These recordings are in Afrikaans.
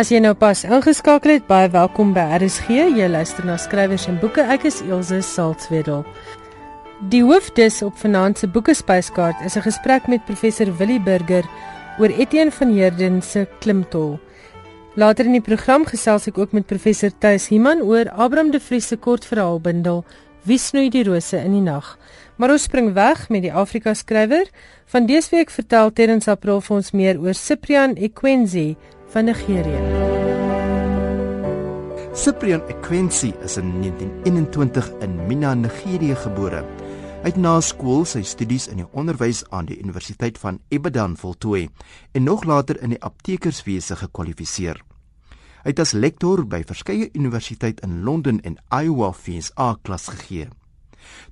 As jy nou pas ingeskakel het, baie welkom by RSG. Jy luister na skrywers en boeke. Ek is Elsje Salzwedel. Die hoofdis op vanaand se boekespyskaart is 'n gesprek met professor Willie Burger oor Etienne van Heerden se Klimtol. Later in die program gesels ek ook met professor Thuis Himan oor Abraham de Vries se kortverhaalbundel Wie snoei die rose in die nag. Maar ons spring weg met die Afrika skrywer. Van dese week vertel Terrence April vir ons meer oor Cyprian Ekwenzi van Nigerië. Cyprian Ekwensi is in 1921 in Mina, Nigerië gebore. Hy het na skool sy studies in die onderwys aan die Universiteit van Ibadan voltooi en nog later in die aptekerswese gekwalifiseer. Hy het as lektor by verskeie universiteite in Londen en Iowa FSA klas gegee.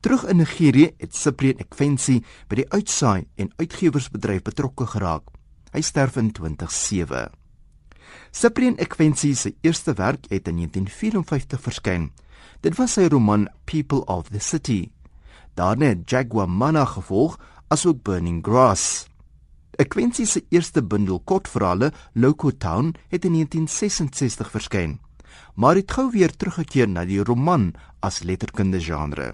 Terug in Nigerië het Cyprian Ekwensi by die uitsaai en uitgewersbedryf betrokke geraak. Hy sterf in 2007. Cyprian Ekwensi se eerste werk het in 1954 verskyn. Dit was sy roman People of the City. Daarna het Jaguar Mana gevolg, asook Burning Grass. Ekwensi se eerste bundel kortverhale, Loco Town, het in 1966 verskyn, maar het gou weer teruggekeer na die roman as letterkunde genre.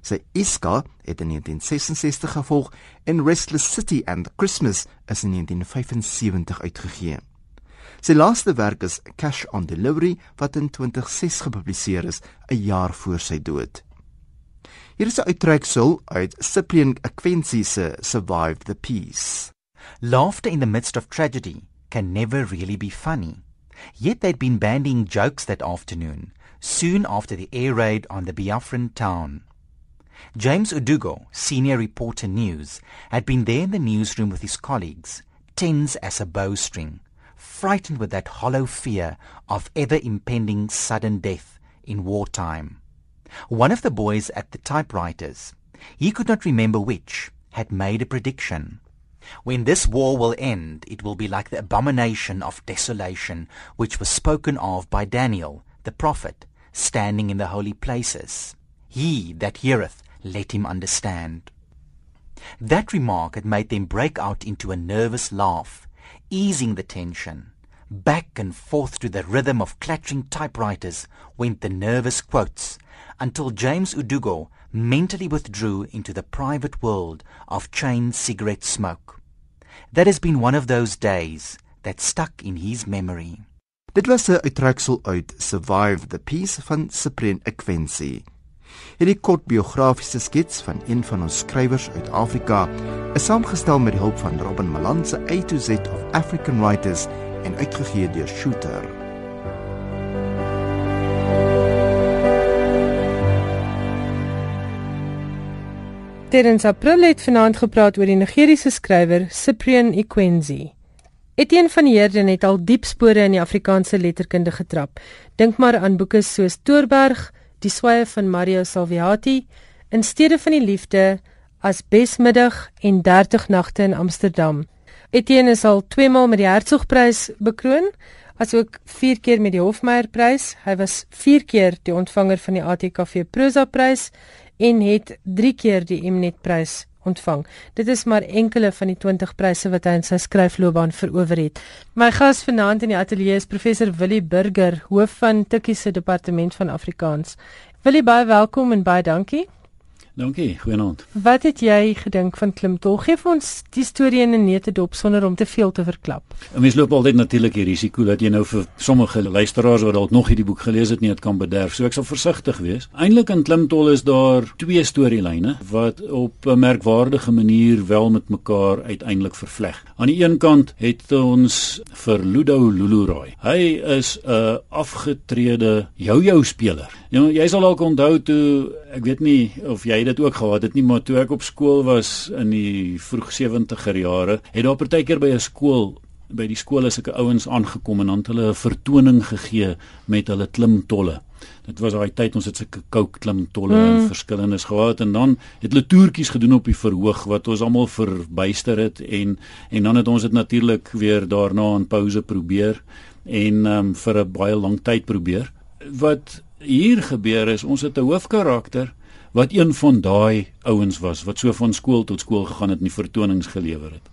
Sy Iska het in 1966 gevolg en Restless City and Christmas is in 1975 uitgegee. Sy laaste werk is Cash on Delivery wat in 2006 gepubliseer is, 'n jaar voor sy dood. Hier is 'n uittreksel uit Cyprian Akwensi se Survive the Peace. Laughter in the midst of tragedy can never really be funny. Yet they'd been bandying jokes that afternoon, soon after the air raid on the Biafran town. James Udugo, senior reporter news, had been there in the newsroom with his colleagues, tense as a bowstring frightened with that hollow fear of ever impending sudden death in wartime. One of the boys at the typewriters, he could not remember which, had made a prediction. When this war will end, it will be like the abomination of desolation which was spoken of by Daniel, the prophet, standing in the holy places. He that heareth, let him understand. That remark had made them break out into a nervous laugh, easing the tension. Back and forth to the rhythm of clattering typewriters went the nervous quotes until James Udugo mentally withdrew into the private world of chain cigarette smoke. That has been one of those days that stuck in his memory. Dit was 'n uittreksel uit Survive the Peace van Cyprian Ekwensi. Hierdie kort biografiese skets van een van ons skrywers uit Afrika is saamgestel met die hulp van Robin Malan se A to Z of African Writers en uitgegee deur Shooter. Terrence April het vanaand gepraat oor die Nigeriese skrywer Cyprian Ekwenzi. Etienne van Heerden het al diep spore in die Afrikaanse letterkunde getrap. Dink maar aan boeke soos Toorberg, Die sweye van Mario Salviati, In steede van die liefde, As besmiddag en 30 nagte in Amsterdam. Etienne is al twee maal met die Hertzogprys bekroon, asook 4 keer met die Hofmeyerprys. Hy was 4 keer die ontvanger van die ATKV Prosa Prys en het 3 keer die Mnet-prys ontvang. Dit is maar enkele van die 20 pryse wat hy in sy skryfloopbaan verower het. My gas vanaand in die ateljee is professor Willie Burger, hoof van Tikkie se departement van Afrikaans. Willie, baie welkom en baie dankie. Dankie, goeienaand. Wat het jy gedink van Klimtol? Geef ons die storie in 'n nette dop sonder om te veel te verklap. 'n Mens loop altyd natuurlik die risiko dat jy nou vir sommige luisteraars wat dalk nog hierdie boek gelees het nie, dit kan bederf. So ek sal versigtig wees. Eindelik in Klimtol is daar twee storielyne wat op 'n merkwaardige manier wel met mekaar uiteindelik vervleg. Aan die een kant het ons vir Ludo Luluroy. Hy is 'n afgetrede jou-jou speler. Ja, jy sal dalk onthou toe ek weet nie of jy dit ook gehad het nie, maar toe ek op skool was in die vroeg 70er jare, het daar partykeer by 'n skool by die skool as ek ouens aangekom en dan hulle 'n vertoning gegee met hulle klimtolle. Dit was daai tyd ons het sulke kook klimtolle mm. en verskillendes gehad en dan het hulle toertjies gedoen op die verhoog wat ons almal verbuister het en en dan het ons dit natuurlik weer daarna in pouse probeer en um, vir 'n baie lang tyd probeer. Wat hier gebeur is ons het 'n hoofkarakter wat een van daai ouens was wat so van skool tot skool gegaan het en die vertonings gelewer het.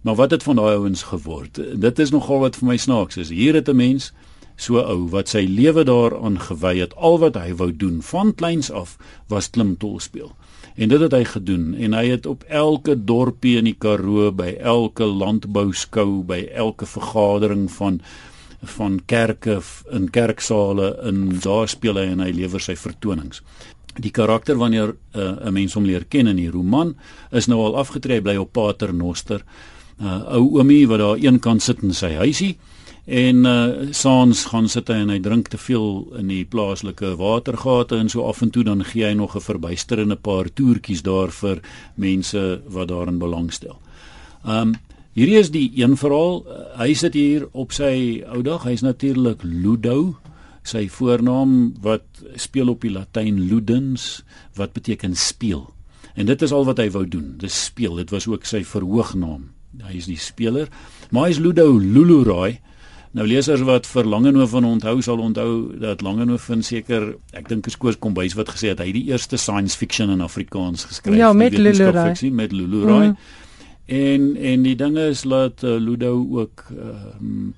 Maar wat het van daai ouens geword? Dit is nogal wat vir my snaaks is. Hier het 'n mens so ou wat sy lewe daaraan gewy het. Al wat hy wou doen van kleins af was klimtol speel. En dit het hy gedoen en hy het op elke dorpie in die Karoo by elke landbouskou by elke vergadering van van kerke in kerksale in daar speel hy en hy lewer sy vertonings. Die karakter wanneer uh, 'n mens hom leer ken in die roman is nou al afgetree bly op Pater Noster. Uh, ou oomie wat daar een kant sit in sy huisie en uh saans gaan sit hy en hy drink te veel in die plaaslike watergate en so af en toe dan gee hy nog 'n verbuisterende paar toertjies daar vir mense wat daarin belangstel. Um hierdie is die een verhaal. Hy sit hier op sy ou dag. Hy's natuurlik Ludo. Sy voornaam wat speel op die Latyn ludens wat beteken speel. En dit is al wat hy wou doen. Dis speel. Dit was ook sy verhoognaam. Hy is die speler. Maar hy's Ludo Lulurai. Nou lesers wat vir Langehoven onthou sal onthou dat Langehoven seker ek dink is Koos Kombuis wat gesê het hy die eerste science fiction in Afrikaans geskryf ja, met Lulurai met Lulurai mm. En en die dinge is laat uh, Ludo ook um,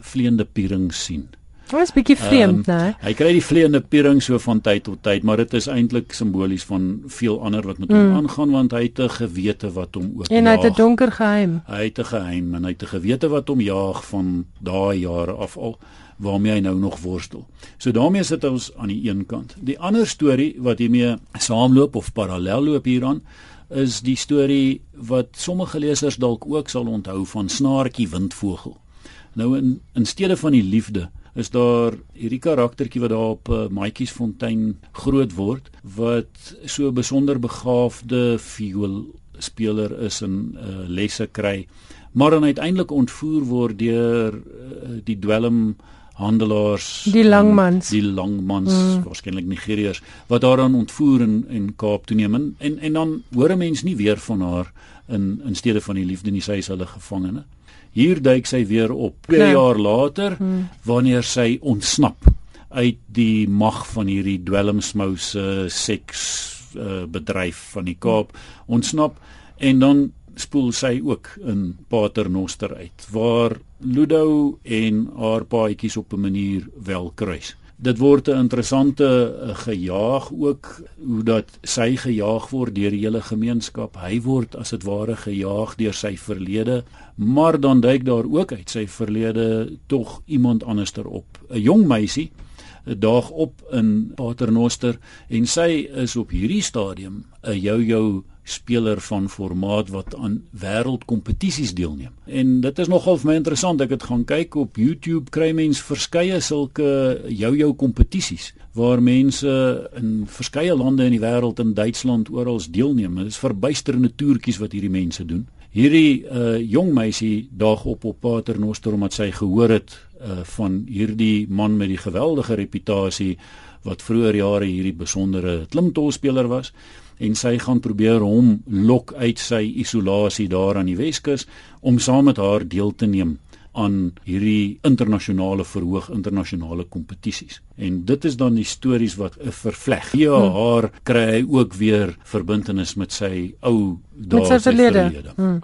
vleiende piering sien. Dit is bietjie vreemd, um, né? Hy kry die vleiende piering so van tyd tot tyd, maar dit is eintlik simbolies van veel ander wat met hom mm. aangaan want hy het 'n gewete wat hom ook En hy het 'n donker geheim. Hy het 'n geheim en hy het 'n gewete wat hom jaag van daai jare af al waarmee hy nou nog worstel. So daarmee sit ons aan die een kant. Die ander storie wat hiermee saamloop of parallel loop hieraan is die storie wat sommige lesers dalk ook sal onthou van Snaartjie Windvogel. Nou in in steede van die liefde is daar hierdie karaktertjie wat daar op uh, Maatjiesfontein groot word wat so 'n besonder begaafde viool speler is en uh, lesse kry maar dan uiteindelik ontvoer word deur uh, die dwelm handelaars die langmans die langmans mm. waarskynlik Nigeriërs wat daaraan ontvoer in en Kaap toeneem en, en en dan hoor 'n mens nie weer van haar in in steede van die liefde nie sy is hulle gevangene Hier duik sy weer op 2 ja. jaar later hmm. wanneer sy ontsnap uit die mag van hierdie dwelmsmouse seks uh, bedryf van die Kaap ontsnap en dan spoel sy ook in Paternoster uit waar Ludo en haar paadjies op 'n manier wel kruis dit word 'n interessante uh, gejaag ook hoe dat sy gejaag word deur die hele gemeenskap. Hy word as dit ware gejaag deur sy verlede, maar dan duik daar ook uit sy verlede tog iemand anderster op. 'n Jong meisie daag op in Paternoster en sy is op hierdie stadium 'n jou-jou speler van formaat wat aan wêreldkompetisies deelneem. En dit is nogal vir my interessant. Ek het gaan kyk op YouTube kry mens verskeie sulke jou-jou kompetisies waar mense in verskeie lande in die wêreld in Duitsland oral deelneem. Dit is verbuisterende toertjies wat hierdie mense doen. Hierdie uh jong meisie daag op op Paternoster omdat sy gehoor het uh van hierdie man met die geweldige reputasie wat vroeër jare hierdie besondere klimtolspeler was en sy gaan probeer hom lok uit sy isolasie daar aan die Weskus om saam met haar deel te neem aan hierdie internasionale verhoog internasionale kompetisies. En dit is dan die stories wat 'n vervleg. Ja, hmm. haar kry hy ook weer verbintenis met sy ou dae se verlede. Hmm.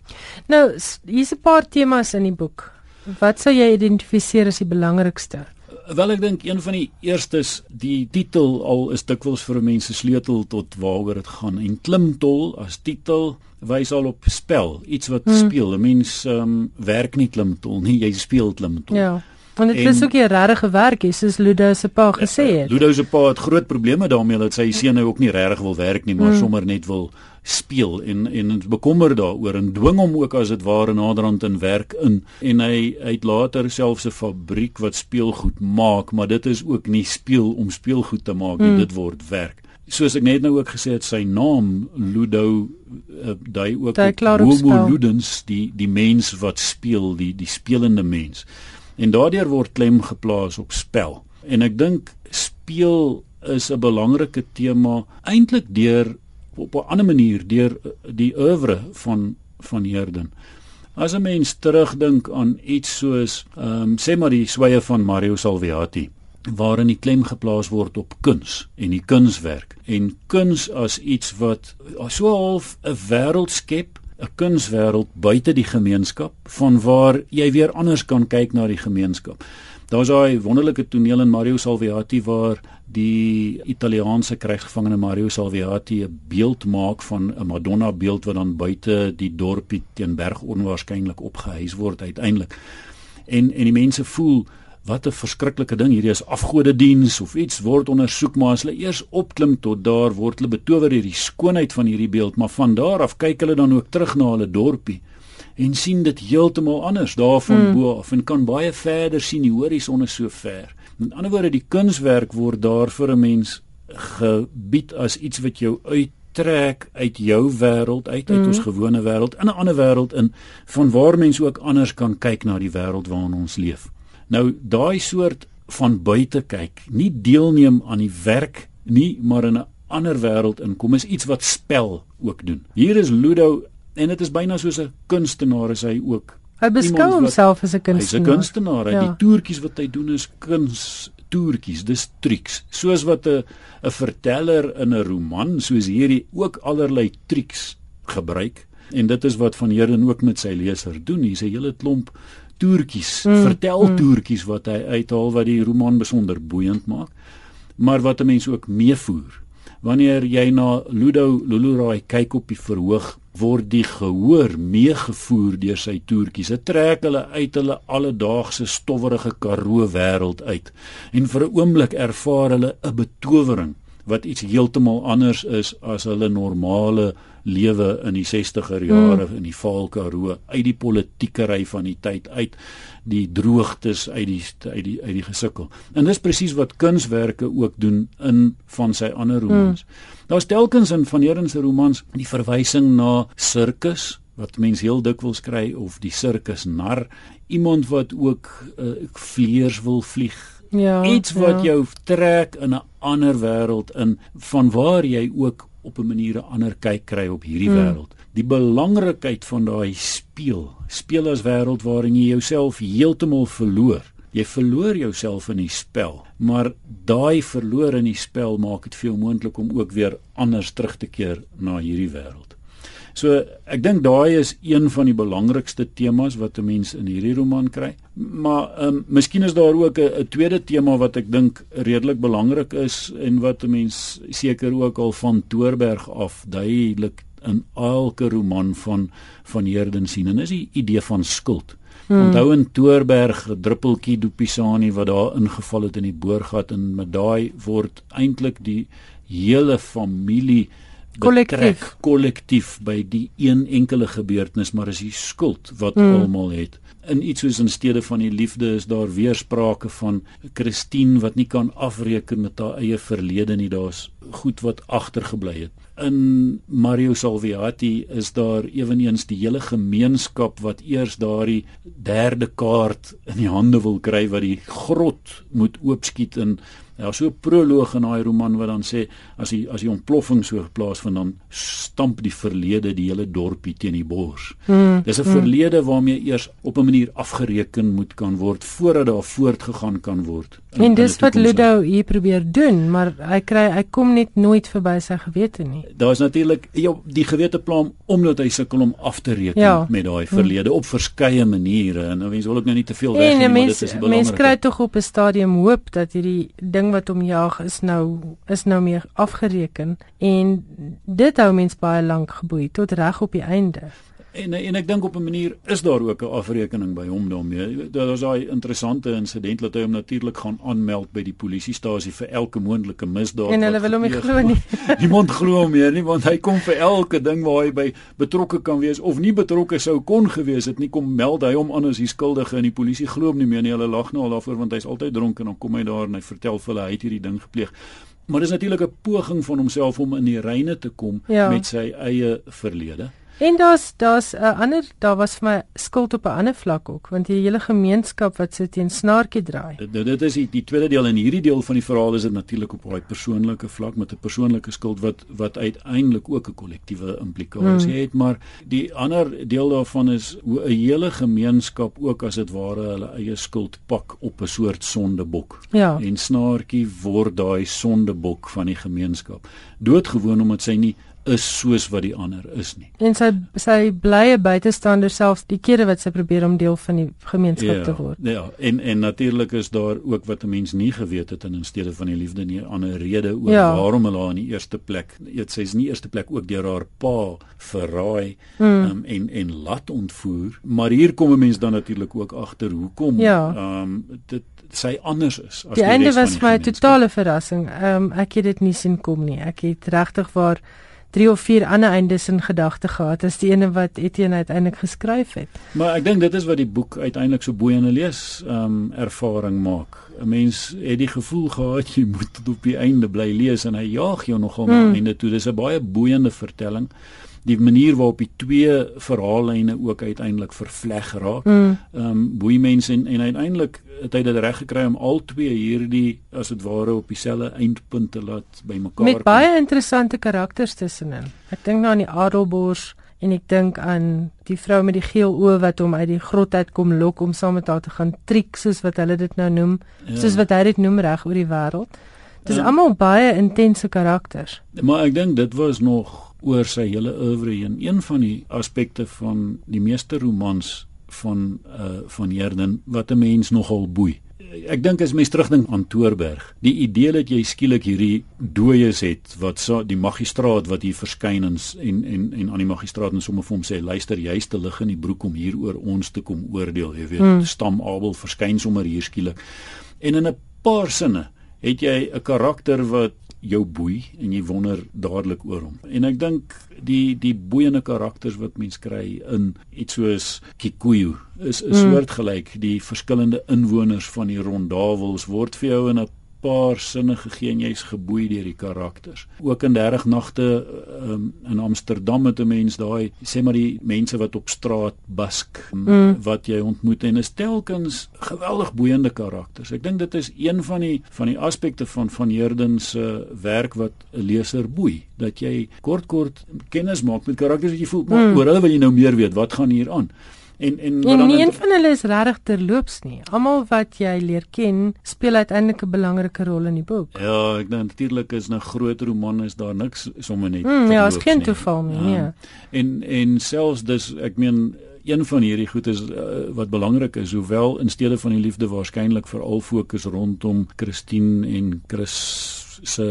Nou, hier's 'n paar temas in die boek. Wat sou jy identifiseer as die belangrikste? Wel ek dink een van die eerstes die titel al is dikwels vir mense sleutel tot waaroor dit gaan. En klimtol as titel wys al op spel iets wat hmm. speel. 'n mens um, werk nie klimtol nie jy speel klimtol. Ja want dit is ook 'n regte werk is soos Ludo se pa gesê het. Ludo se pa het groot probleme daarmee dat sy seun nou ook nie regtig wil werk nie maar hmm. sommer net wil speel en en ons bekommer daaroor en dwing hom ook as dit ware naderhand in werk in. En hy uit later selfs 'n fabriek wat speelgoed maak maar dit is ook nie speel om speelgoed te maak nie hmm. dit word werk. Soos ek net nou ook gesê het sy naam Ludo uh, dui ook Homo Ludens die die mens wat speel die die spelende mens. En daardeur word klem geplaas op spel. En ek dink speel is 'n belangrike tema eintlik deur op 'n ander manier deur eh, die oeuvre van van Herden. As 'n mens terugdink aan iets soos ehm um, sê maar die sweye van Mario Salviati waarin die klem geplaas word op kuns en die kunswerk en kuns as iets wat so half 'n wêreld skep 'n kunswêreld buite die gemeenskap van waar jy weer anders kan kyk na die gemeenskap. Daar's daai wonderlike toneel in Mario Salviati waar die Italiaanse krygsgevangene Mario Salviati 'n beeld maak van 'n Madonna beeld wat dan buite die dorpie teen berg onwaarskynlik opgehuis word uiteindelik. En en die mense voel wat 'n verskriklike ding hierdie is afgodediens of iets word ondersoek maar as hulle eers opklim tot daar word hulle betower deur die skoonheid van hierdie beeld maar van daar af kyk hulle dan ook terug na hulle dorpie en sien dit heeltemal anders daarvan hmm. bo af en kan baie verder sien die horison is so ver met ander woorde die kunswerk word daar vir 'n mens gebied as iets wat jou uit trek uit jou wêreld uit uit mm. ons gewone wêreld in 'n ander wêreld in van waar mense ook anders kan kyk na die wêreld waarin ons leef. Nou daai soort van buite kyk, nie deelneem aan die werk nie, maar in 'n ander wêreld inkom is iets wat spel ook doen. Hier is Ludo en dit is byna soos 'n kunstenaar is hy ook. Hy beskou homself as 'n kunstenaar. Hy's 'n kunstenaar. Ja. Die toertjies wat hy doen is kuns toertjies, dis triks. Soos wat 'n 'n verteller in 'n roman soos hierdie ook allerlei triks gebruik en dit is wat van Heerden ook met sy leser doen. Hy's 'n hele klomp toertjies, mm, vertel mm. toertjies wat hy uithaal wat die roman besonder boeiend maak, maar wat 'n mens ook meevoer. Wanneer jy na Ludo Lulurai kyk op die verhoog, word die gehoor meegevoer deur sy toertjies. Dit trek hulle uit hulle alledaagse stowwerige Karoo wêreld uit en vir 'n oomblik ervaar hulle 'n betowering wat iets heeltemal anders is as hulle normale lewe in die 60er jare mm. in die Vaal Karoo uit die politiekery van die tyd uit die droogtes uit die uit die uit die gesukkel. En dis presies wat kunswerke ook doen in van sy ander romans. Mm. Daar's telkens in van Heeren se romans die verwysing na sirkus wat mens heel dikwels kry of die sirkus nar iemand wat ook uh, vleers wil vlieg Ja, iets wat ja. jou trek in 'n ander wêreld in van waar jy ook op 'n manier 'n ander kyk kry op hierdie hmm. wêreld. Die belangrikheid van daai speel, speel as wêreld waarin jy jouself heeltemal verloor. Jy verloor jouself in die spel, maar daai verloor in die spel maak dit vir jou moontlik om ook weer anders terug te keer na hierdie wêreld. So ek dink daai is een van die belangrikste temas wat 'n mens in hierdie roman kry. Maar ehm um, miskien is daar ook 'n tweede tema wat ek dink redelik belangrik is en wat 'n mens seker ook al van Toorberg af duidelik in elke roman van van Herden sien en is die idee van skuld. Hmm. Onthou in Toorberg druppeltjie dopisani wat daar ingeval het in die boorgat en met daai word eintlik die hele familie kollektief. Kollektief by die een enkele gebeurtenis maar is die skuld wat hmm. almal het. In iets soos in steede van die liefde is daar weersprake van Christine wat nie kan afreken met haar eie verlede nie. Daar's goed wat agtergebly het in Mario Salviati is daar ewenigs die hele gemeenskap wat eers daardie derde kaart in die hande wil kry wat die grot moet oopskiet en Daar's so 'n proloog in daai roman wat dan sê as die as die ontploffing so geplaas van dan stamp die verlede die hele dorpie teen die bors. Hmm, Dis 'n hmm. verlede waarmee eers op 'n manier afgereken moet kan word voordat daar voortgegaan kan word. En dis wat Ludo hier probeer doen, maar hy kry hy kom net nooit verby sy gewete nie. Daar's natuurlik ja, die gewete plan omdat hy sukkel om af te reken ja. met daai hmm. verlede hmm. op verskeie maniere en wens wil ek nou nie te veel weg nie, maar dit is die belangrike. Mense kry tog op 'n stadium hoop dat hierdie ding wat hom jag is nou is nou meer afgereken en dit hou mens baie lank geboei tot reg op die einde. En en ek dink op 'n manier is daar ook 'n afrekening by hom daarmee. Daar was daai interessante insident dat hy hom natuurlik gaan aanmeld by die polisiestasie vir elke moontlike misdaad. En hulle wil hom nie glo nie. Niemand glo hom meer nie want hy kom vir elke ding waar hy by betrokke kan wees of nie betrokke sou kon gewees het nie kom meld hy hom aan as die skuldige en die polisie glo hom nie meer nie. Hulle lag nou al daarvoor want hy's altyd dronk en dan kom hy daar en hy vertel vir hulle hy het hierdie ding gepleeg. Maar dis natuurlik 'n poging van homself om in die reine te kom ja. met sy eie verlede. En daar's daar's 'n uh, ander daar was vir my skuld op 'n ander vlak ook want die hele gemeenskap wat sit teen snaartjie draai. Dit dit is die, die tweede deel en hierdie deel van die verhaal is dit natuurlik op 'n persoonlike vlak met 'n persoonlike skuld wat wat uiteindelik ook 'n kollektiewe implikasie hmm. het, maar die ander deel daarvan is hoe 'n hele gemeenskap ook as dit ware hulle eie skuld pak op 'n soort sondebok. Ja. En snaartjie word daai sondebok van die gemeenskap. Doodgewoon omdat sy nie is soos wat die ander is nie. En sy sy blye buitestander selfs die kere wat sy probeer om deel van die gemeenskap ja, te word. Ja, en en natuurlik is daar ook wat 'n mens nie geweet het in steede van die liefde nie 'n ander rede oor ja. waarom hulle haar in die eerste plek, eet sy's nie eerste plek ook deur haar pa verraai mm. um, en en laat ontvoer, maar hier kom 'n mens dan natuurlik ook agter hoekom ja. um dit sy anders is as die, die einde was my totale verrassing. Ehm um, ek het dit nie sien kom nie. Ek het regtig waar drie of vier ander eindes in gedagte gehad as die ene wat Etienne uiteindelik geskryf het. Maar ek dink dit is wat die boek uiteindelik so boeiende lees ehm um, ervaring maak. 'n Mens het die gevoel gehad jy moet tot op die einde bly lees en hy jaag jou nogal hmm. na einde toe. Dis 'n baie boeiende vertelling die manier waarop die twee verhaallyne ook uiteindelik vervleg raak. Mm. Ehm mm. um, boei mense en en uiteindelik het hy dit reg gekry om al twee hierdie as dit ware op dieselfde eindpunt te laat bymekaar Met baie kom. interessante karakters tussenin. Ek dink nou aan die Adelbors en ek dink aan die vrou met die geel oë wat hom uit die grot uit kom lok om saam met haar te gaan triek soos wat hulle dit nou noem, ja. soos wat hy dit noem reg oor die wêreld. Dis ja. almal baie intense karakters. Maar ek dink dit was nog oor sy hele oeuvre heen. Een van die aspekte van die meeste romans van uh van Herden wat 'n mens nogal boei. Ek dink as mens terugdink aan Toorberg, die idee dat jy skielik hierdie dooies het wat so die magistraat wat hier verskyn en en en, en aan die magistraat en sommer vir hom sê luister jy's te lig in die broek om hier oor ons te kom oordeel, jy weet, hmm. stam Abel verskyn sommer hier skielik. En in 'n paar sinne het jy 'n karakter wat jou boei en jy wonder dadelik oor hom. En ek dink die die boeiende karakters wat mens kry in iets soos Kikuyu is 'n mm. soortgelyk die verskillende inwoners van die Rondawels word vir jou in 'n paar sinne gegee en jy's geboei deur die karakters. Ook in 30 nagte um, in Amsterdam het 'n mens daai sê maar die mense wat op straat busk mm. wat jy ontmoet en is telkens geweldig boeiende karakters. Ek dink dit is een van die van die aspekte van van Herden se werk wat 'n leser boei dat jy kort kort kennis maak met karakters wat jy voel maar mm. oor hulle wil jy nou meer weet wat gaan hier aan. En en wat dan een van hulle is regtig terloops nie. Almal wat jy leer ken, speel uiteindelik 'n belangrike rol in die boek. Ja, ek dink natuurlik is 'n groot roman is daar niks sommer net. Mm, ja, is geen toeval nie, nee. Um, en en selfs dis ek meen een van hierdie goed is uh, wat belangrik is, hoewel in steede van die liefde waarskynlik veral fokus rondom Christine en Chris se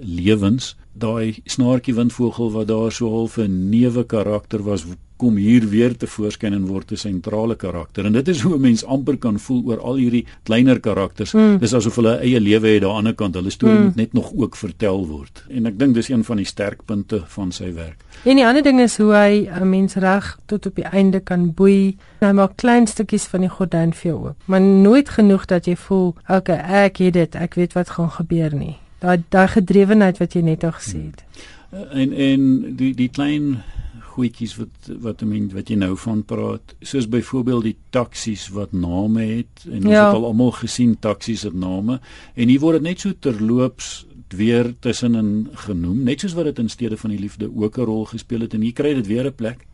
lewens daai snaartjie windvogel wat daar so half 'n neuwe karakter was kom hier weer te voorskyn en word 'n sentrale karakter en dit is hoe 'n mens amper kan voel oor al hierdie kleiner karakters mm. dis asof hulle eie lewe het aan die ander kant hulle storie mm. moet net nog ook vertel word en ek dink dis een van die sterkpunte van sy werk en die ander ding is hoe hy 'n mens reg tot op die einde kan boei hy maak klein stukkies van die gordyn vir jou oop maar nooit genoeg dat jy voel okay ek het dit ek weet wat gaan gebeur nie daai daai gedrewenheid wat jy net al gesê het. Hmm. En en die die klein goedjies wat wat ek meen wat jy nou van praat, soos byvoorbeeld die taksies wat name het en ons ja. het al almal gesien taksies het name en hier word dit net so terloops weer tussenin genoem, net soos wat dit in steede van die liefde ook 'n rol gespeel het en hier kry dit weer 'n plek.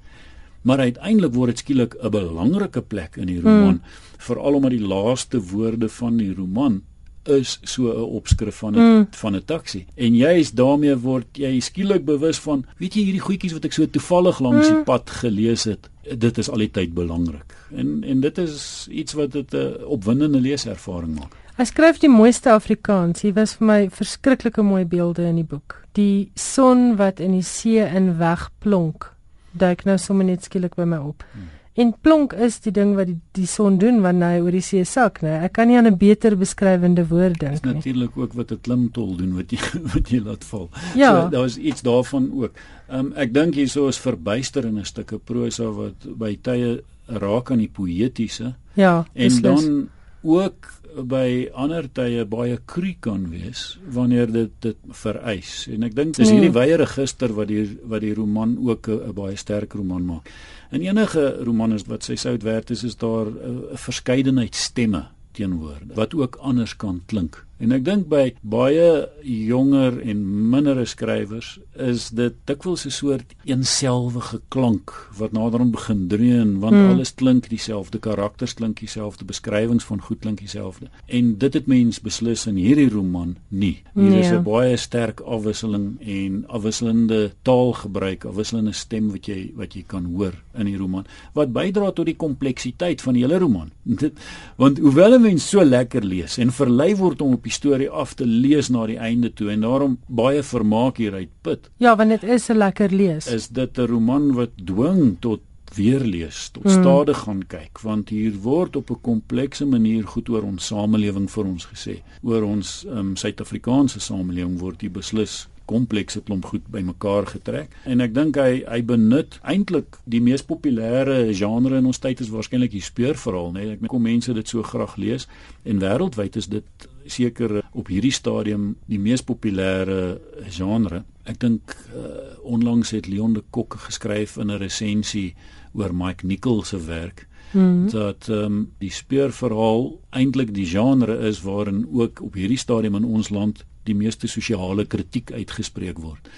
Maar uiteindelik word dit skielik 'n belangrike plek in die roman, hmm. veral omdat die laaste woorde van die roman is so 'n opskrif van 'n mm. van 'n taxi. En jy's daarmee word jy skielik bewus van, weet jy hierdie goedjies wat ek so toevallig langs mm. die pad gelees het, dit is altyd belangrik. En en dit is iets wat dit 'n opwindende leeservaring maak. Hy skryf die mooiste Afrikaans. Hier was vir my verskriklike mooi beelde in die boek. Die son wat in die see in wegplonk, duik nou sommer net skielik by my op. Mm. En plonk is die ding wat die, die son doen wanneer hy oor die see sak, né? Ek kan nie aan 'n beter beskrywende woord dink nie. Dis natuurlik ook wat 'n klimtol doen wat jy wat jy laat val. Ja. So daar was iets daarvan ook. Ehm um, ek dink hierso is verbuisterende stukke prosa wat by tye raak aan die poëtiese. Ja. En beslis. dan ook by ander tye baie kru kan wees wanneer dit dit vereis. En ek dink dis mm. hierdie wye register wat die wat die roman ook 'n baie sterk roman maak. In enige roman is wat sy sout werd is is daar 'n uh, verskeidenheid stemme teenwoorde wat ook anders kan klink En ek dink by baie jonger en mindere skrywers is dit dikwels 'n soort eenselwige klank wat naderhand begin dreun want hmm. alles klink dieselfde, karakters klink dieselfde, beskrywings van goed klink dieselfde. En dit het mens beslis in hierdie roman nie. Hier nee. is 'n baie sterk afwisseling en afwisselende taalgebruik, afwisselende stem wat jy wat jy kan hoor in die roman wat bydra tot die kompleksiteit van die hele roman. Dit want hoewel 'n mens so lekker lees en verlei word om op die storie af te lees na die einde toe en daarom baie vermaak hieruit put. Ja, want dit is 'n lekker lees. Is dit 'n roman wat dwing tot weer lees, tot mm. stadig gaan kyk, want hier word op 'n komplekse manier goed oor ons samelewing vir ons gesê. Oor ons um, Suid-Afrikaanse samelewing word hier beslis komplekse klomp goed bymekaar getrek en ek dink hy hy benut eintlik die mees populêre genre in ons tyd is waarskynlik die speurverhaal nê nee? ek kom mense dit so graag lees en wêreldwyd is dit seker op hierdie stadium die mees populêre genre ek dink uh, onlangs het Leon de Kock geskryf in 'n resensie oor Mike Nichols se werk Hmm. dat ehm um, die speurverhaal eintlik die genre is waarin ook op hierdie stadium in ons land die meeste sosiale kritiek uitgespreek word.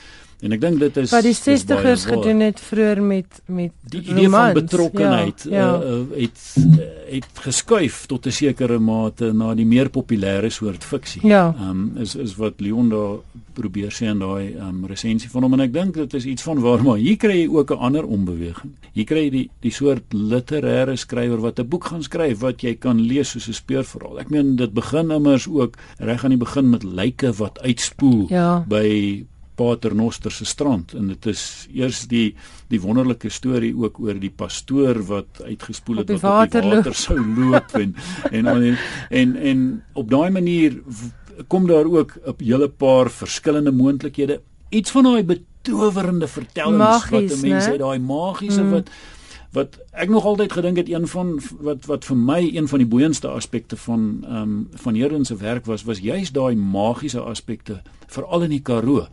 En ek dink dit is wat die 60ers gedoen het vroeër met met die idee romans. van betrokkenheid ja, ja. Uh, het uh, het geskuif tot 'n sekere mate na die meer populêre soort fiksie. Ja. Ehm um, is is wat Leon daar probeer sê in daai ehm um, resensie van hom en ek dink dit is iets van waar maar hier kry jy ook 'n ander ombeweging. Hier kry jy die die soort literêre skrywer wat 'n boek gaan skryf wat jy kan lees soos 'n speurverhaal. Ek meen dit begin immers ook reg aan die begin met lyke wat uitspoel ja. by Paternoster se strand. En dit is eers die die wonderlike storie ook oor die pastoor wat uitgespoel het wat op die water sou loop en en en en, en op daai manier kom daar ook 'n hele paar verskillende moontlikhede. Iets van daai betowerende vertellings Magies, wat mense het daai magiese mm. wat wat ek nog altyd gedink het een van wat wat vir my een van die boeiendste aspekte van ehm um, van Herden se werk was was juist daai magiese aspekte veral in die Karoo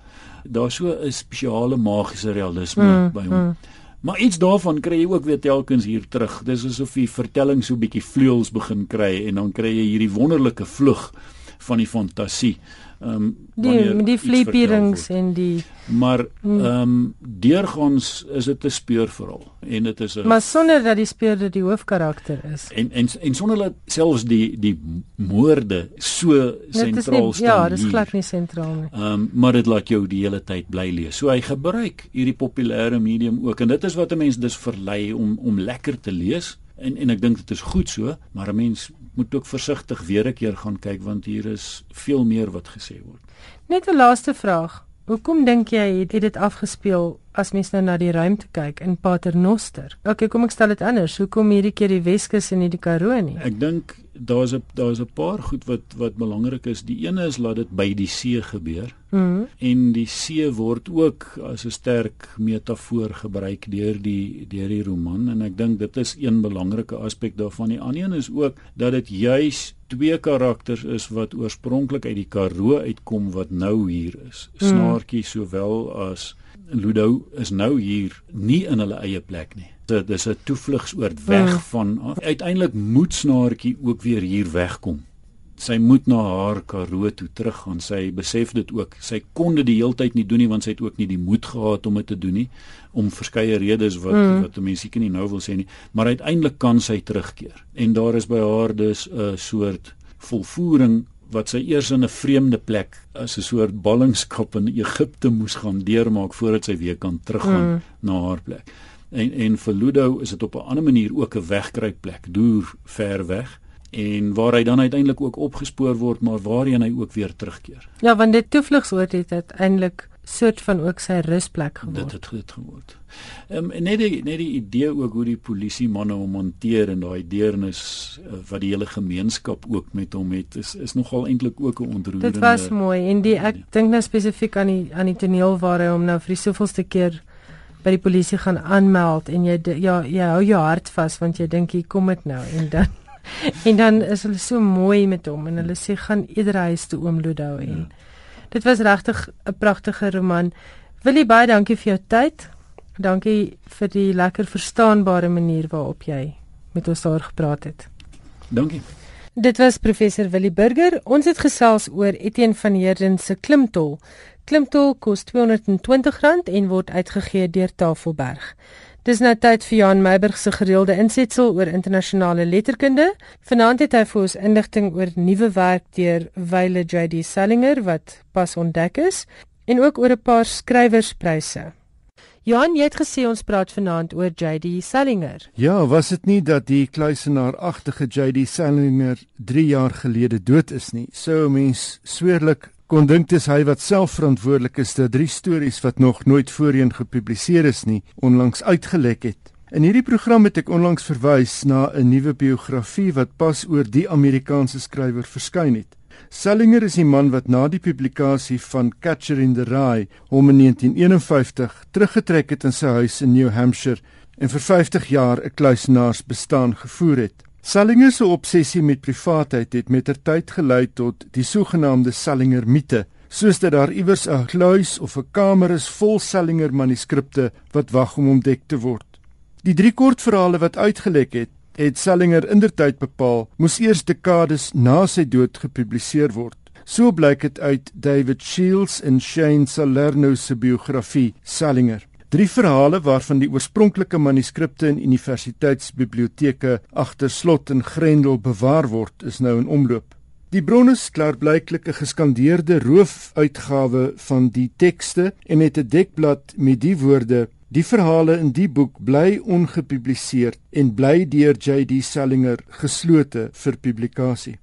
daar so 'n spesiale magiese realisme mm, by hom. Mm. Maar iets daarvan kry jy ook weer telkens hier terug. Dis asof die vertelling so 'n bietjie vleuels begin kry en dan kry jy hierdie wonderlike vlug van die fantasie. Ehm um, die die vliepierings en die maar hmm. ehm um, deurgangs is dit 'n speurverhaal en dit is 'n Maar sonder dat die speurder die hoofkarakter is. En en en sonder dat selfs die die moorde so sentraal staan. Ja, dit is glad nie sentraal nie. Ehm um, maar dit laat jou die hele tyd bly lees. So hy gebruik hierdie populêre medium ook en dit is wat 'n mens dus verlei om om lekker te lees en en ek dink dit is goed so, maar 'n mens moet ook versigtig weer 'n keer gaan kyk want hier is veel meer wat gesê word. Net 'n laaste vraag. Hoekom dink jy het dit afgespeel as mens nou na die ruimte kyk in Paternoster? Okay, kom ek stel dit anders. Hoekom hierdie keer die Weskus en nie die Karoo nie? Ek dink daar's 'n daar's 'n paar goed wat wat belangrik is. Die ene is laat dit by die see gebeur. Mm en die see word ook as 'n sterk metafoor gebruik deur die deur die roman en ek dink dit is een belangrike aspek daarvan. Die ander een is ook dat dit juis twee karakters is wat oorspronklik uit die Karoo uitkom wat nou hier is. Mhm. Snaartjie sowel as Ludo is nou hier nie in hulle eie plek nie dit is 'n toevlugsoord weg mm. van uiteindelik moet snaartjie ook weer hier wegkom. Sy moet na haar Karoo toe teruggaan. Sy besef dit ook. Sy kon dit die heeltyd nie doen nie want sy het ook nie die moed gehad om dit te doen nie om verskeie redes wat mm. wat mense seker nie nou wil sê nie, maar uiteindelik kan sy terugkeer. En daar is by haar dus 'n soort volvoering wat sy eers in 'n vreemde plek as 'n soort ballingskap in Egipte moes gaan deurmaak voordat sy weer kan teruggaan mm. na haar plek en en vir Ludo is dit op 'n ander manier ook 'n wegkruipplek, deur ver weg en waar hy dan uiteindelik ook opgespoor word maar waarheen hy ook weer terugkeer. Ja, want dit toevlugsoord het uiteindelik soort van ook sy rusplek geword. Dit het dit geword. Ehm um, net die net die idee ook hoe die polisie manne hom hanteer en daai deernis uh, wat die hele gemeenskap ook met hom het is is nogal eintlik ook 'n ontroerende. Dit was mooi en die ek dink nou spesifiek aan die aan die toneel waar hy hom nou vir die soveelste keer by die polisie gaan aanmeld en jy ja jy hou jou hart vas want jy dink hier kom dit nou en dan en dan is hulle so mooi met hom en hulle sê gaan eerder huis toe oom Ludo en ja. dit was regtig 'n pragtige roman. Wil jy baie dankie vir jou tyd. Dankie vir die lekker verstaanbare manier waarop jy met ons daar gepraat het. Dankie. Dit was professor Willie Burger. Ons het gesels oor Etienne van Heerden se klimtol. Klimtol kos R220 en word uitgegee deur Tafelberg. Dis nou tyd vir Jan Meiburg se gereelde insetsel oor internasionale letterkunde. Vanaand het hy vir ons inligting oor nuwe werk deur Wyle JD Salinger wat pas ontdek is en ook oor 'n paar skrywerspryse. Johan, jy het gesê ons praat vanaand oor JD Salinger. Ja, was dit nie dat die kluisenaaragtige JD Salinger 3 jaar gelede dood is nie? Sou 'n mens sweerlik kon dink dis hy wat self verantwoordelik is dat drie stories wat nog nooit voorheen gepubliseer is nie, onlangs uitgelek het. In hierdie program het ek onlangs verwys na 'n nuwe biografie wat pas oor die Amerikaanse skrywer verskyn het. Salinger is die man wat na die publikasie van Catcher in the Rye hom in 1951 teruggetrek het in sy huis in New Hampshire en vir 50 jaar 'n kluisenaarsbestaan gevoer het. Salinger se obsessie met privaatheid het mettertyd gelei tot die sogenaamde Salinger mite, soos dat daar iewers 'n kluis of 'n kamer is vol Salinger manuskripte wat wag om ontdek te word. Die drie kortverhale wat uitgelek het, het Sellinger indertyd bepaal moes eers dekades na sy dood gepubliseer word. So blyk dit uit David Shields en Shane Salerno se biografie Sellinger. Drie verhale waarvan die oorspronklike manuskripte in universiteitsbiblioteke agter slot en grendel bewaar word, is nou in omloop. Die bronne is klaarblyklik 'n geskandeerde roofuitgawe van die tekste en het 'n dekblad met die woorde Die verhale in die boek bly ongepubliseer en bly deur JD Sellinger geslote vir publikasie.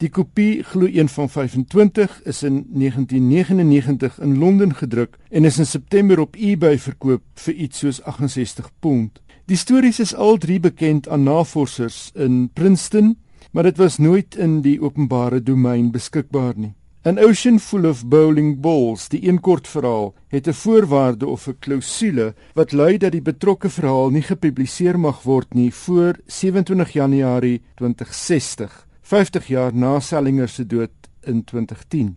Die kopie glo een van 25 is in 1999 in Londen gedruk en is in September op eBay verkoop vir iets soos 68 pond. Die stories is al drie bekend aan navorsers in Princeton, maar dit was nooit in die openbare domein beskikbaar nie. An Ocean Full of Bowling Balls, die een kort verhaal, het 'n voorwaarde of 'n klousule wat lui dat die betrokke verhaal nie gepubliseer mag word nie voor 27 Januarie 2060, 50 jaar na Sellinger se dood in 2010.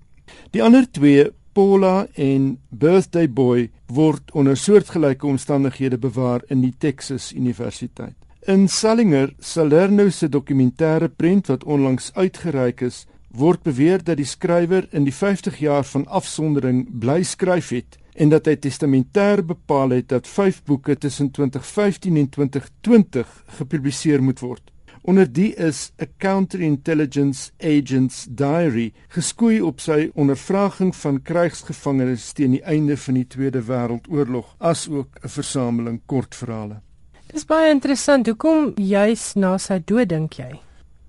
Die ander twee, Paula en Birthday Boy, word onder soortgelyke omstandighede bewaar in die Texas Universiteit. In Sellinger, Salerno se dokumentêre prent wat onlangs uitgereik is, word beweer dat die skrywer in die 50 jaar van afsondering bly skryf het en dat hy testamentêr bepaal het dat 5 boeke tussen 2015 en 2020 gepubliseer moet word. Onder die is 'n counterintelligence agent's diary geskoei op sy ondervraging van krygsgevangenes teen die einde van die Tweede Wêreldoorlog, asook 'n versameling kortverhale. Dis baie interessant. Hoekom juis na sy dood dink jy?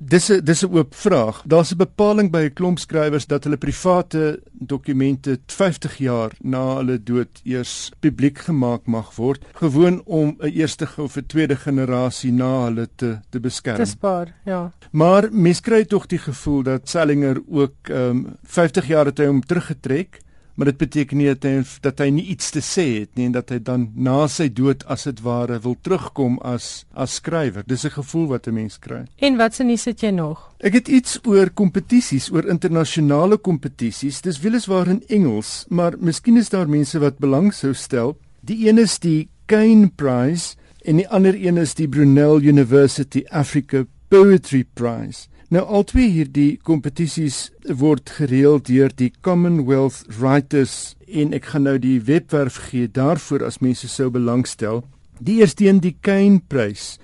Dis 'n dis 'n oop vraag. Daar's 'n bepaling by 'n klomp skrywers dat hulle private dokumente 50 jaar na hulle dood eers publiek gemaak mag word, gewoon om 'n eerste of 'n tweede generasie na hulle te te beskerm. Dis paar, ja. Maar mens kry tog die gevoel dat Sellinger ook ehm um, 50 jaar het hy hom teruggetrek maar dit beteken nie dat hy dat hy nie iets te sê het nie en dat hy dan na sy dood as dit ware wil terugkom as as skrywer. Dis 'n gevoel wat 'n mens kry. En wat se nuus het jy nog? Ek het iets oor kompetisies, oor internasionale kompetisies. Dis weliswaar in Engels, maar miskien is daar mense wat belang sou stel. Die een is die Kane Prize en die ander een is die Brunel University Africa Poetry Prize. Nou altwee hierdie kompetisies word gereël deur die Commonwealth Writers en ek gaan nou die webwerf gee daarvoor as mense sou belangstel. Die eerste een die Kane Prys.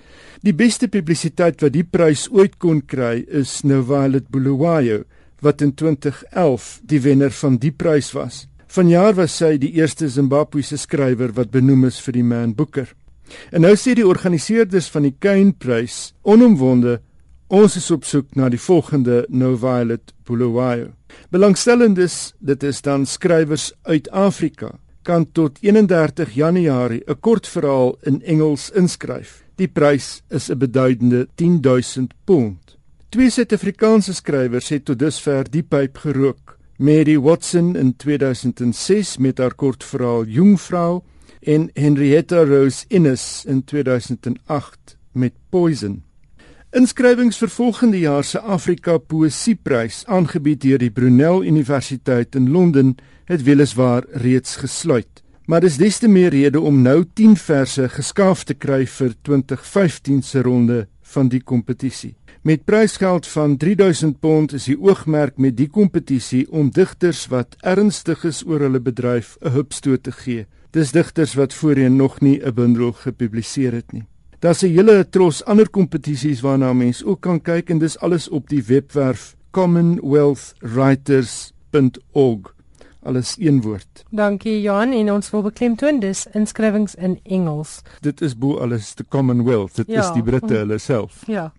Die beste publisiteit wat die prys ooit kon kry is nou Violet Bulawayo wat in 2011 die wenner van die prys was. Vanjaar was sy die eerste Zimbabwese skrywer wat benoem is vir die Man Booker. En nou sê die organiseerders van die Kane Prys onomwonde Ons is op soek na die volgende No Violet Bulawayo. Belangstellendes, dit is dan skrywers uit Afrika, kan tot 31 Januarie 'n kort verhaal in Engels inskryf. Die prys is 'n beduidende 10000 pond. Twee Suid-Afrikaanse skrywers het tot dusver die pyp gerook. Mary Watson in 2006 met haar kort verhaal Jongvrou en Henrietta Rose Innes in 2008 met Poison. Inskrywings vir volgende jaar se Afrika Poesieprys, aangebied deur die Brunel Universiteit in Londen, het weliswaar reeds gesluit. Maar dis des te meer rede om nou 10 verse geskaaf te kry vir 2015 se ronde van die kompetisie. Met prysgeld van 3000 pond is die oogmerk met die kompetisie om digters wat ernstig is oor hulle bedryf 'n hupstoot te gee. Dis digters wat voorheen nog nie 'n bundel gepubliseer het nie. Daar's 'n hele tros ander kompetisies waarna mense ook kan kyk en dis alles op die webwerf commonwealthwriters.org. Alles een woord. Dankie Johan en ons wil beklemtoon dis inskrywings in Engels. Dit is bo alles the Commonwealth. Dit ja. is die Britte hulle self. Ja.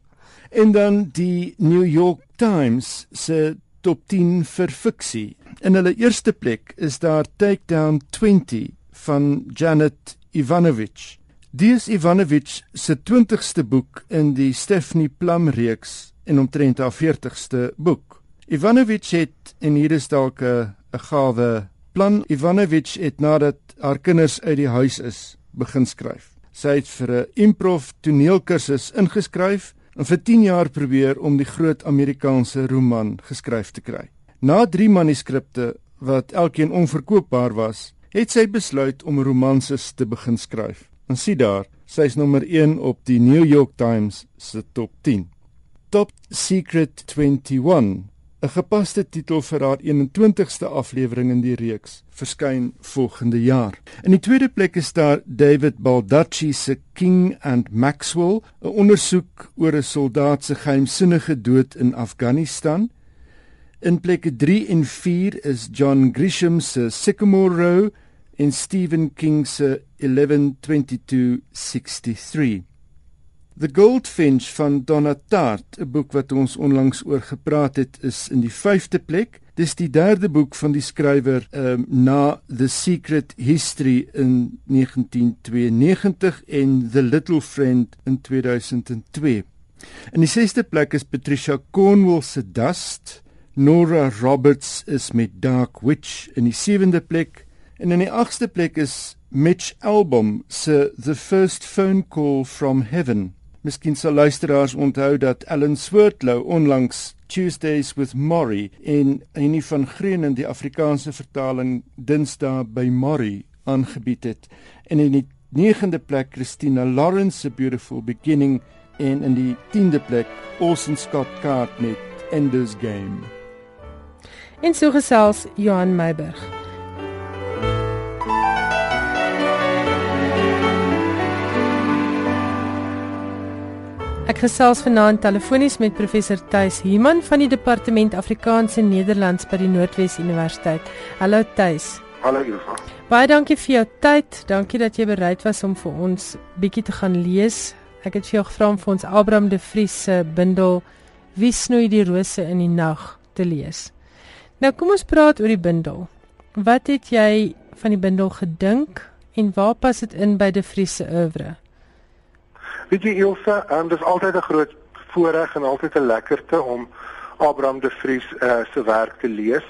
En dan die New York Times se top 10 vir fiksie. In hulle eerste plek is daar Takedown 20 van Janet Ivanovich. Dies Ivanovich se 20ste boek in die Stephanie Plum reeks en omtrent haar 40ste boek. Ivanovich het en hier is dalk 'n gawe plan. Ivanovich het nadat haar kinders uit die huis is, begin skryf. Sy het vir 'n improv toneelkursus ingeskryf en vir 10 jaar probeer om die groot Amerikaanse roman geskryf te kry. Na 3 manuskripte wat elkeen onverkoopbaar was, het sy besluit om romanses te begin skryf. En sien daar, sy is nommer 1 op die New York Times se top 10. Top Secret 21 'n gepaste titel vir haar 21ste aflewering in die reeks verskyn volgende jaar. In die tweede plek is daar David Baldacci se King and Maxwell, 'n ondersoek oor 'n soldaat se geheimsinnige dood in Afghanistan. In plekke 3 en 4 is John Grisham se Sycamore Row en Stephen King se 112263. The Goldfinch van Donna Tartt, 'n boek wat ons onlangs oor gepraat het, is in die 5de plek. Dis die derde boek van die skrywer um, na The Secret History in 1992 en The Little Friend in 2002. In die 6de plek is Patricia Cornwell se Dust. Nora Roberts is met Dark Witch in die 7de plek en in die 8ste plek is Mitch Albom se The First Phone Call from Heaven. Miskien sal luisteraars onthou dat Ellen Swartlow onlangs Tuesdays with Maury in een van Green in die Afrikaanse vertaling Dinsdae by Maury aangebied het. En in die 9de plek Christina Lawrence se Beautiful Beginning en in die 10de plek Orson Scott Card met Ender's Game. En so gesels Johan Meiburg. Ek gesels vanaand telefonies met professor Tuis Human van die Departement Afrikaans en Nederlands by die Noordwes Universiteit. Hallo Tuis. Hallo Eva. Baie dankie vir jou tyd. Dankie dat jy bereid was om vir ons bietjie te gaan lees. Ek het vir jou gevra om vir ons Abraham de Vries se bundel Wie snoei die rose in die nag te lees. Nou kom ons praat oor die bundel. Wat het jy van die bundel gedink en waar pas dit in by de Vries se oeuvre? Weet jy Ilse, um, dis altyd 'n groot voorreg en altyd 'n lekkerte om Abraham de Vries uh, se werk te lees.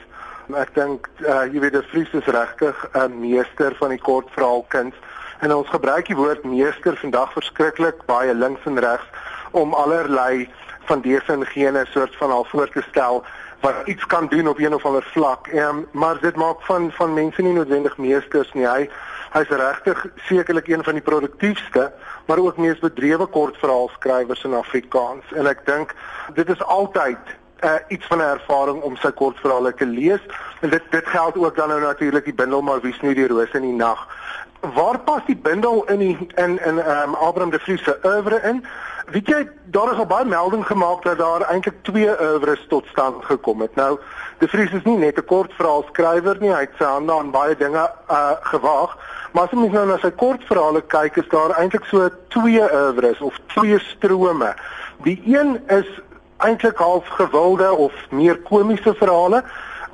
Ek dink uh, jy weet de Vries is regtig 'n meester van die kortverhaalkuns en ons gebruik die woord meester vandag verskriklik baie links en regs om allerlei van dese en gene soort van al voor te stel wat iets kan doen op een of ander vlak. Um, maar dit maak van van mense nie noodwendig meesters nie. Hy hy's regtig sekerlik een van die produktiefste maar ook mees bedrewe kortverhaalskrywers in Afrikaans. En ek dink dit is altyd uh, iets van 'n ervaring om sy kortverhale te lees. En dit dit geld ook dan nou natuurlik die bundel maar wie snoei die rose in die nag. Waar pas die bundel in die in in um, Abraham de Vries se oeuvre in? Weet jy daar is al baie melding gemaak dat daar eintlik twee oeuvres tot stand gekom het. Nou de Vries is nie net 'n kortverhaalskrywer nie hy het sy hande aan baie dinge uh, gewaag Maar as mens nou na sy kortverhale kyk, is daar eintlik so twee oeuvres of twee strome. Die een is eintlik half gewilde of meer komiese verhale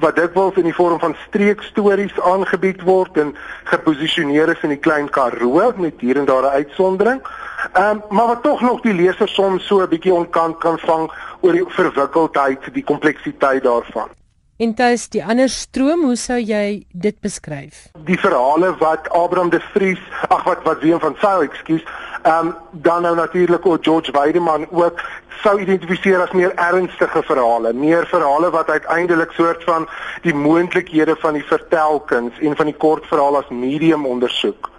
wat dikwels in die vorm van streekstories aangebied word en geposisioneer is in die klein Karoo met hier en daar 'n uitsondering. Ehm um, maar wat tog nog die leser soms so 'n bietjie onkant kan vang oor die verwikkeldheid, die kompleksiteit daarvan. En tuis die ander stroom, hoe sou jy dit beskryf? Die verhale wat Abraham de Vries, ag wat wat Willem van Sail, ekskuus, ehm um, dan nou natuurlik ook George Weideman ook sou identifiseer as meer ernstige verhale, meer verhale wat uiteindelik soort van die moontlikhede van die vertelkuns en van die kortverhaal as medium ondersoek.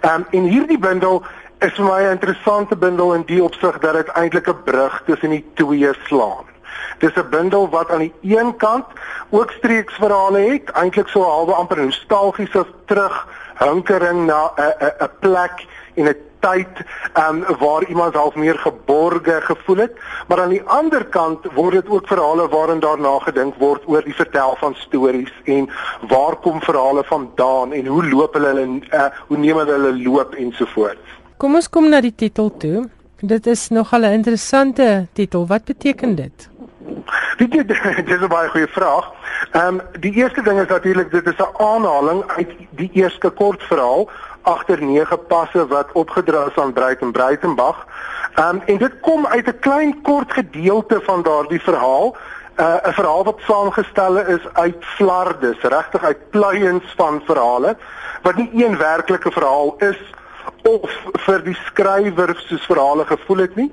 Ehm um, en hierdie bundel is vir my 'n interessante bundel in die opsig dat dit eintlik 'n brug tussen die twee slaan. Dis 'n bundel wat aan die een kant ook streeksverhale het, eintlik so halwe amper nostalgies of terug hinkering na 'n 'n 'n plek en 'n tyd um, waar iemand half meer geborge gevoel het, maar aan die ander kant word dit ook verhale waarin daarna gedink word oor die vertel van stories en waar kom verhale vandaan en hoe loop hulle hulle uh, hoe neem hulle hulle loop ensovoorts. Kom ons kom na die titel toe. Dit is nogal 'n interessante titel. Wat beteken dit? Dit is 'n baie goeie vraag. Ehm um, die eerste ding is natuurlik dit is 'n aanhaling uit die eerste kortverhaal agter nege passe wat opgedra is aan Breit en Breitenbach. Ehm um, en dit kom uit 'n klein kort gedeelte van daardie verhaal. Uh, 'n verhaal wat saamgestel is uit flardes, regtig uit pluiens van verhale wat nie een werklike verhaal is of vir die skrywer soos verhale gevoel het nie.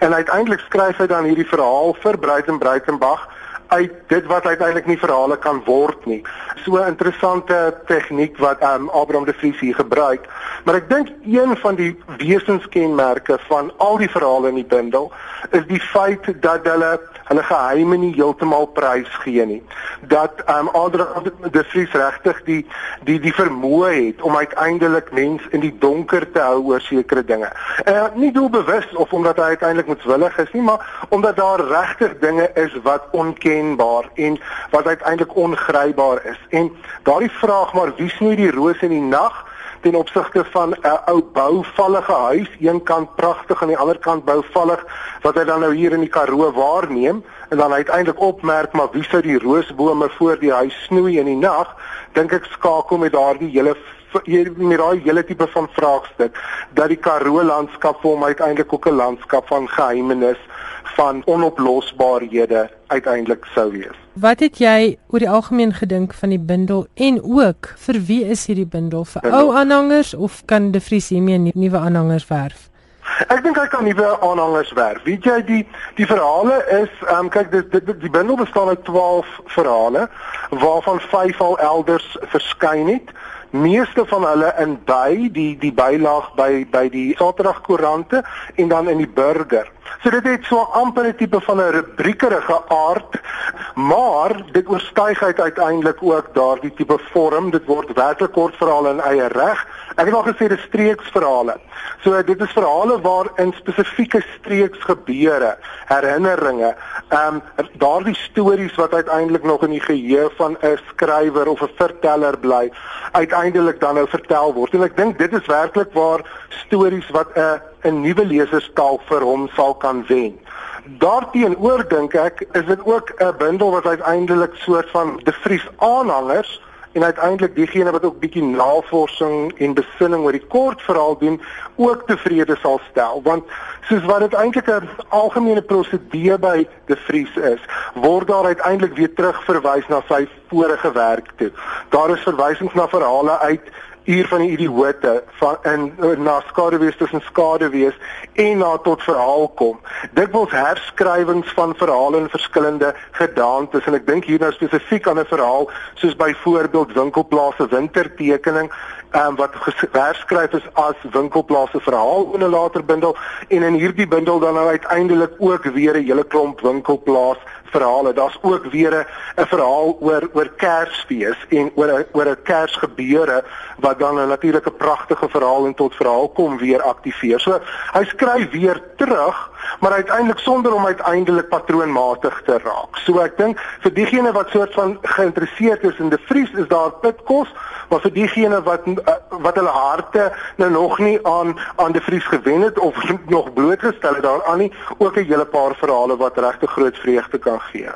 En uiteindelik skryf hy dan hierdie verhaal vir Breiten Breitenbach uit dit wat uiteindelik nie verhale kan word nie. So 'n interessante tegniek wat um, Abraham de Vries hier gebruik. Maar ek dink een van die wesenskenmerke van al die verhale in die bundel is die feit dat hulle hulle geheime nie heeltemal prys gee nie. Dat um Abraham de Vries regtig die die die vermoë het om uiteindelik mens in die donker te hou oor sekere dinge. Uh nie doelbewus of omdat hy uiteindelik moetswillig is nie, maar omdat daar regtig dinge is wat onken onkenbaar en wat uiteindelik ongrypbaar is. En daardie vraag maar wie snoei die roos in die nag ten opsigte van 'n ou bouvallige huis, een kant pragtig aan die ander kant bouvallig wat hy dan nou hier in die Karoo waarneem en dan uiteindelik opmerk maar wie sou die roosbome voor die huis snoei in die nag? Dink ek skakel met daardie hele met daai hele tipe van vraagstuk dat die Karoo landskap vir hom uiteindelik ook 'n landskap van geheimenis van onoplosbaarhede uiteindelik sou wees. Wat het jy oor die algemeen gedink van die bundel en ook vir wie is hierdie bundel vir bundel. ou aanhangers of kan De Vries hiermee nuwe aanhangers werf? Ek dink hy kan nuwe aanhangers werf. Weet jy die die verhale is ehm um, kyk dit die, die bundel bestaan uit 12 verhale waarvan 5 al elders verskyn het meeste van hulle in by die die bylaag by by die Saterdagkoerante en dan in die burger. So dit het so amper 'n tipe van 'n rubriekerige aard, maar dit oorstyg uiteindelik ook daardie tipe vorm. Dit word werklik kort verhale in eie reg. Ek het al gesê dis streeksverhale. So dit is verhale waar in spesifieke streeks gebeure, herinneringe, ehm um, daardie stories wat uiteindelik nog in die geheue van 'n skrywer of 'n verteller bly, uiteindelik dan nou vertel word. En ek dink dit is werklik waar stories wat 'n 'n nuwe leserstaal vir hom sal kan wen. Daarteenoor dink ek is dit ook 'n bundel wat uiteindelik soort van De Vries aanhangers en uiteindelik diegene wat ook bietjie navorsing en besinning oor die kort verhaal doen ook tevrede sal stel. Want soos wat dit eintlik 'n algemene prosedure by De Vries is word daar uiteindelik weer terug verwys na sy vorige werk toe. Daar is verwysings na verhale uit uur van die idioote van in na skadewees tussen skadewees en na tot verhaal kom. Dikwels herskrywings van verhale in verskillende gedaantes en ek dink hier nou spesifiek aan 'n verhaal soos byvoorbeeld winkelplase wintertekening um, wat herskryf is as winkelplase verhaal in 'n later bundel en in hierdie bundel dan nou uiteindelik ook weer 'n hele klomp winkelplaas verhale. Daar's ook weer 'n verhaal oor oor Kersfees en oor 'n oor 'n Kersgebeure wat dan 'n natuurlike pragtige verhaal en tot verhaal kom weer aktiveer. So hy skryf weer terug, maar uiteindelik sonder om uiteindelik patroonmatig te raak. So ek dink vir diegene wat soort van geïnteresseerd is in die Vries is daar pitkos, maar vir diegene wat uh, wat hulle harte nou nog nie aan aan die Vries gewen het of nog blootgestel het daaraan nie, ook 'n hele paar verhale wat regtig groot vreugde kan gee.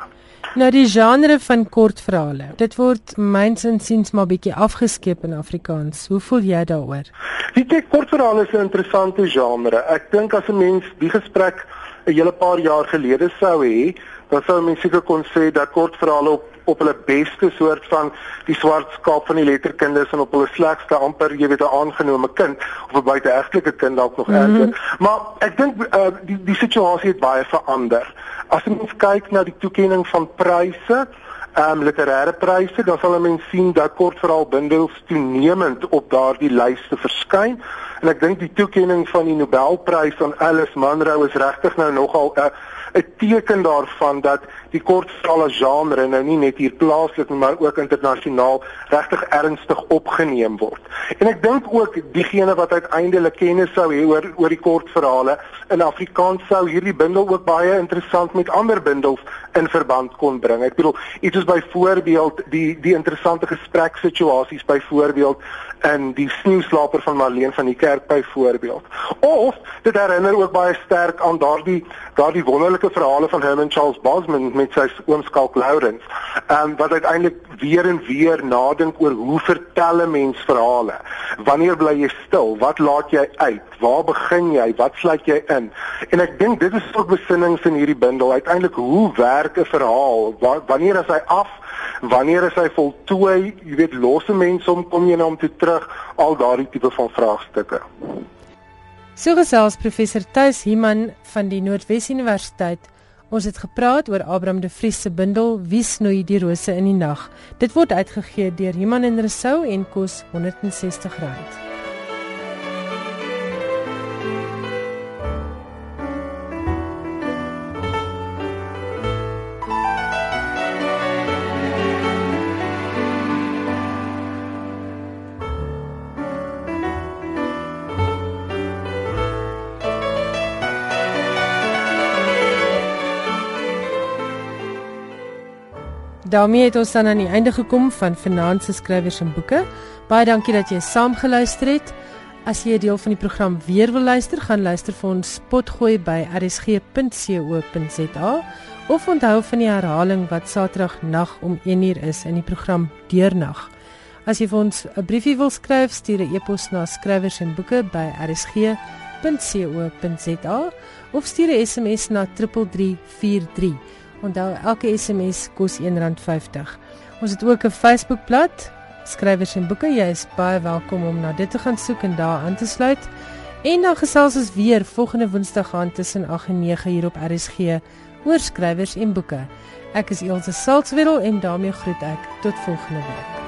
Nou die genre van kortverhale. Dit word myns insiens maar bietjie afgeskeep in Afrikaans. Hoe voel jy daaroor? Die kortverhale is 'n interessante genre. Ek dink as 'n mens die gesprek 'n hele paar jaar gelede sou hê, dan sou mens seker kon sê dat kortverhale op op hulle beste soort van die swart skaap van die letterkunde en op hulle slegste amper jy weet 'n aangenome kind of 'n buiteegtelike kind dalk nog mm -hmm. erger. Maar ek dink uh, die die situasie het baie verander. As mens kyk na die toekenning van pryse ehm um, literêre pryse, dan sal 'n mens sien dat kortverhaalbundels toenemend op daardie lyste verskyn. En ek dink die toekenning van die Nobelprys aan Alice Munro is regtig nou nogal 'n uh, 'n teken daarvan dat die kortverhale genre nou nie net hier plaaslik maar ook internasionaal regtig ernstig opgeneem word. En ek dink ook diegene wat uiteindelik kennis sou hê oor oor die kortverhale in Afrikaans sou hierdie bundel ook baie interessant met ander bundels in verband kon bring. Ek bedoel, iets is byvoorbeeld die die interessante gespreksituasies byvoorbeeld in die sneeuslaper van Marlene van die kerk byvoorbeeld. Of dit herinner ook baie sterk aan daardie daardie wonderlike verhale van Herman Charles Bosman met sy oomskalk Lawrence. Ehm um, wat uiteindelik weer en weer nadink oor hoe vertel 'n mens verhale? Wanneer bly jy stil? Wat laat jy uit? Waar begin jy? Wat sluit jy in? En ek dink dit is ook besinnings in hierdie bundel. Uiteindelik hoe werk 'n verhaal? Wanneer is hy af? Wanneer is hy voltooi, jy weet losse mense om kom jy na hom toe terug, al daardie tipe van vraagstukke. So gesels professor Tuis Himan van die Noordwes Universiteit. Ons het gepraat oor Abraham de Vries se bundel Wie snoei die rose in die nag. Dit word uitgegee deur Himan en Resou en kos R160. Daarmee het ons dan aan die einde gekom van Vanaand se skrywers en boeke. Baie dankie dat jy saam geluister het. As jy 'n deel van die program weer wil luister, gaan luister vir ons potgooi by rsg.co.za of onthou van die herhaling wat Saterdag nag om 1uur is in die program Deurnag. As jy vir ons 'n briefie wil skryf, stuur 'n e-pos na skrywers en boeke by rsg.co.za of stuur 'n SMS na 3343. Onthou elke SMS kos R1.50. Ons het ook 'n Facebookblad, skrywers en boeke. Jy is baie welkom om na dit te gaan soek en daar aan te sluit. En dan gesels ons weer volgende Woensdag aan tussen 8 en 9 hier op RSG oor skrywers en boeke. Ek is Elsje Salzwetel en daarmee groet ek tot volgende week.